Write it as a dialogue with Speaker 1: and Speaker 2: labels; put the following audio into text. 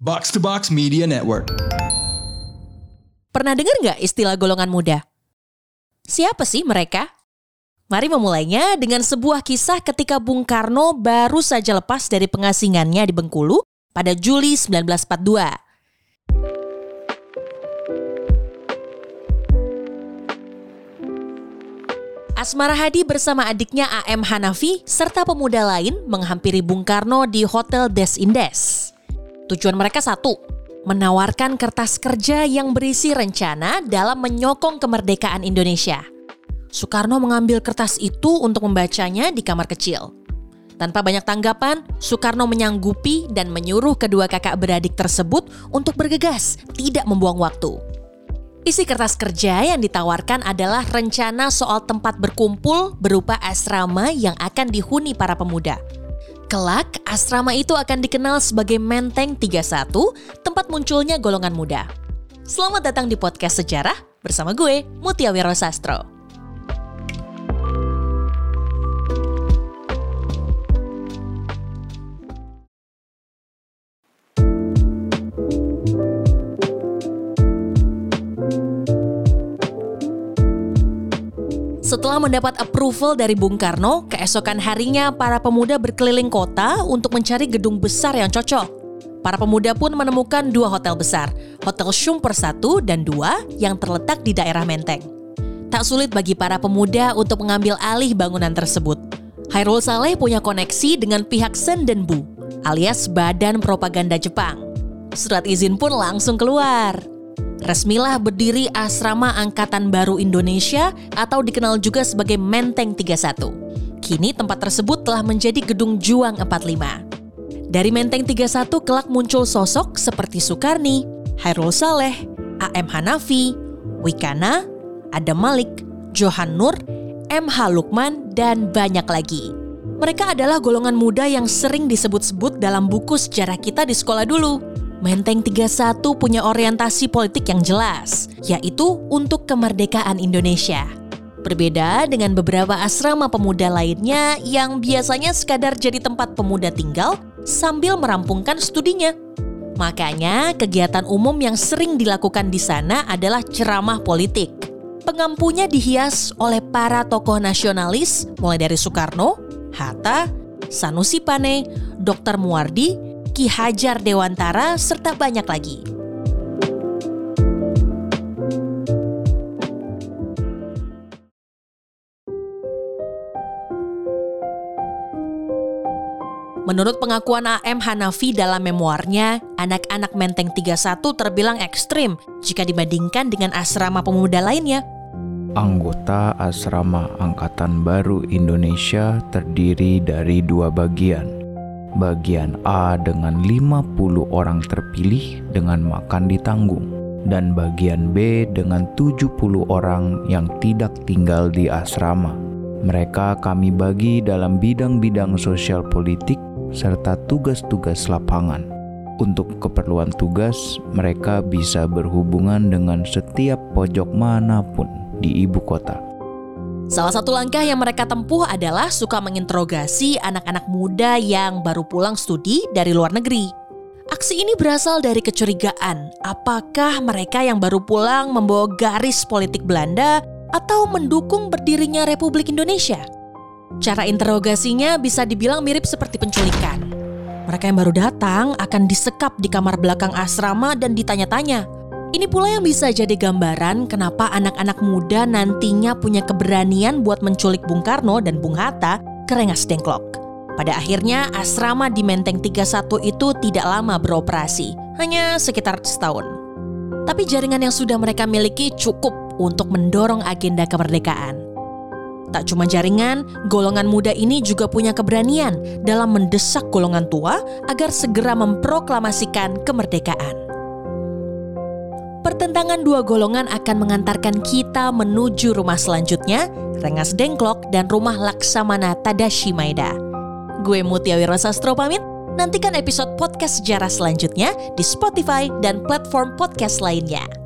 Speaker 1: Box to Box Media Network.
Speaker 2: Pernah dengar nggak istilah golongan muda? Siapa sih mereka? Mari memulainya dengan sebuah kisah ketika Bung Karno baru saja lepas dari pengasingannya di Bengkulu pada Juli 1942. Asmara Hadi bersama adiknya AM Hanafi serta pemuda lain menghampiri Bung Karno di Hotel Des Indes. Tujuan mereka satu, menawarkan kertas kerja yang berisi rencana dalam menyokong kemerdekaan Indonesia. Soekarno mengambil kertas itu untuk membacanya di kamar kecil. Tanpa banyak tanggapan, Soekarno menyanggupi dan menyuruh kedua kakak beradik tersebut untuk bergegas, tidak membuang waktu. Isi kertas kerja yang ditawarkan adalah rencana soal tempat berkumpul berupa asrama yang akan dihuni para pemuda. Kelak, asrama itu akan dikenal sebagai Menteng 31, tempat munculnya golongan muda. Selamat datang di podcast sejarah bersama gue, Mutia Wiro Sastro. Setelah mendapat approval dari Bung Karno, keesokan harinya para pemuda berkeliling kota untuk mencari gedung besar yang cocok. Para pemuda pun menemukan dua hotel besar, Hotel Schumper 1 dan 2 yang terletak di daerah Menteng. Tak sulit bagi para pemuda untuk mengambil alih bangunan tersebut. Hairul Saleh punya koneksi dengan pihak Sendenbu, alias Badan Propaganda Jepang. Surat izin pun langsung keluar. Resmilah berdiri Asrama Angkatan Baru Indonesia atau dikenal juga sebagai Menteng 31. Kini tempat tersebut telah menjadi Gedung Juang 45. Dari Menteng 31 kelak muncul sosok seperti Soekarni, Hairul Saleh, A.M. Hanafi, Wikana, Adam Malik, Johan Nur, M.H. Lukman, dan banyak lagi. Mereka adalah golongan muda yang sering disebut-sebut dalam buku sejarah kita di sekolah dulu. Menteng 31 punya orientasi politik yang jelas, yaitu untuk kemerdekaan Indonesia. Berbeda dengan beberapa asrama pemuda lainnya yang biasanya sekadar jadi tempat pemuda tinggal sambil merampungkan studinya. Makanya, kegiatan umum yang sering dilakukan di sana adalah ceramah politik. Pengampunya dihias oleh para tokoh nasionalis mulai dari Soekarno, Hatta, Sanusi Pane, Dr. Muardi, Ki Hajar Dewantara, serta banyak lagi. Menurut pengakuan AM Hanafi dalam memoarnya, anak-anak Menteng 31 terbilang ekstrim jika dibandingkan dengan asrama pemuda lainnya.
Speaker 3: Anggota asrama Angkatan Baru Indonesia terdiri dari dua bagian, bagian A dengan 50 orang terpilih dengan makan ditanggung dan bagian B dengan 70 orang yang tidak tinggal di asrama. Mereka kami bagi dalam bidang-bidang sosial politik serta tugas-tugas lapangan. Untuk keperluan tugas, mereka bisa berhubungan dengan setiap pojok mana pun di ibu kota.
Speaker 2: Salah satu langkah yang mereka tempuh adalah suka menginterogasi anak-anak muda yang baru pulang studi dari luar negeri. Aksi ini berasal dari kecurigaan apakah mereka yang baru pulang membawa garis politik Belanda atau mendukung berdirinya Republik Indonesia. Cara interogasinya bisa dibilang mirip seperti penculikan. Mereka yang baru datang akan disekap di kamar belakang asrama dan ditanya-tanya, ini pula yang bisa jadi gambaran kenapa anak-anak muda nantinya punya keberanian buat menculik Bung Karno dan Bung Hatta ke Rengas Dengklok. Pada akhirnya asrama di Menteng 31 itu tidak lama beroperasi, hanya sekitar setahun. Tapi jaringan yang sudah mereka miliki cukup untuk mendorong agenda kemerdekaan. Tak cuma jaringan, golongan muda ini juga punya keberanian dalam mendesak golongan tua agar segera memproklamasikan kemerdekaan. Pertentangan dua golongan akan mengantarkan kita menuju rumah selanjutnya, Rengas Dengklok dan rumah Laksamana Tadashi Maeda. Gue Mutia Wiro Sastro pamit, nantikan episode podcast sejarah selanjutnya di Spotify dan platform podcast lainnya.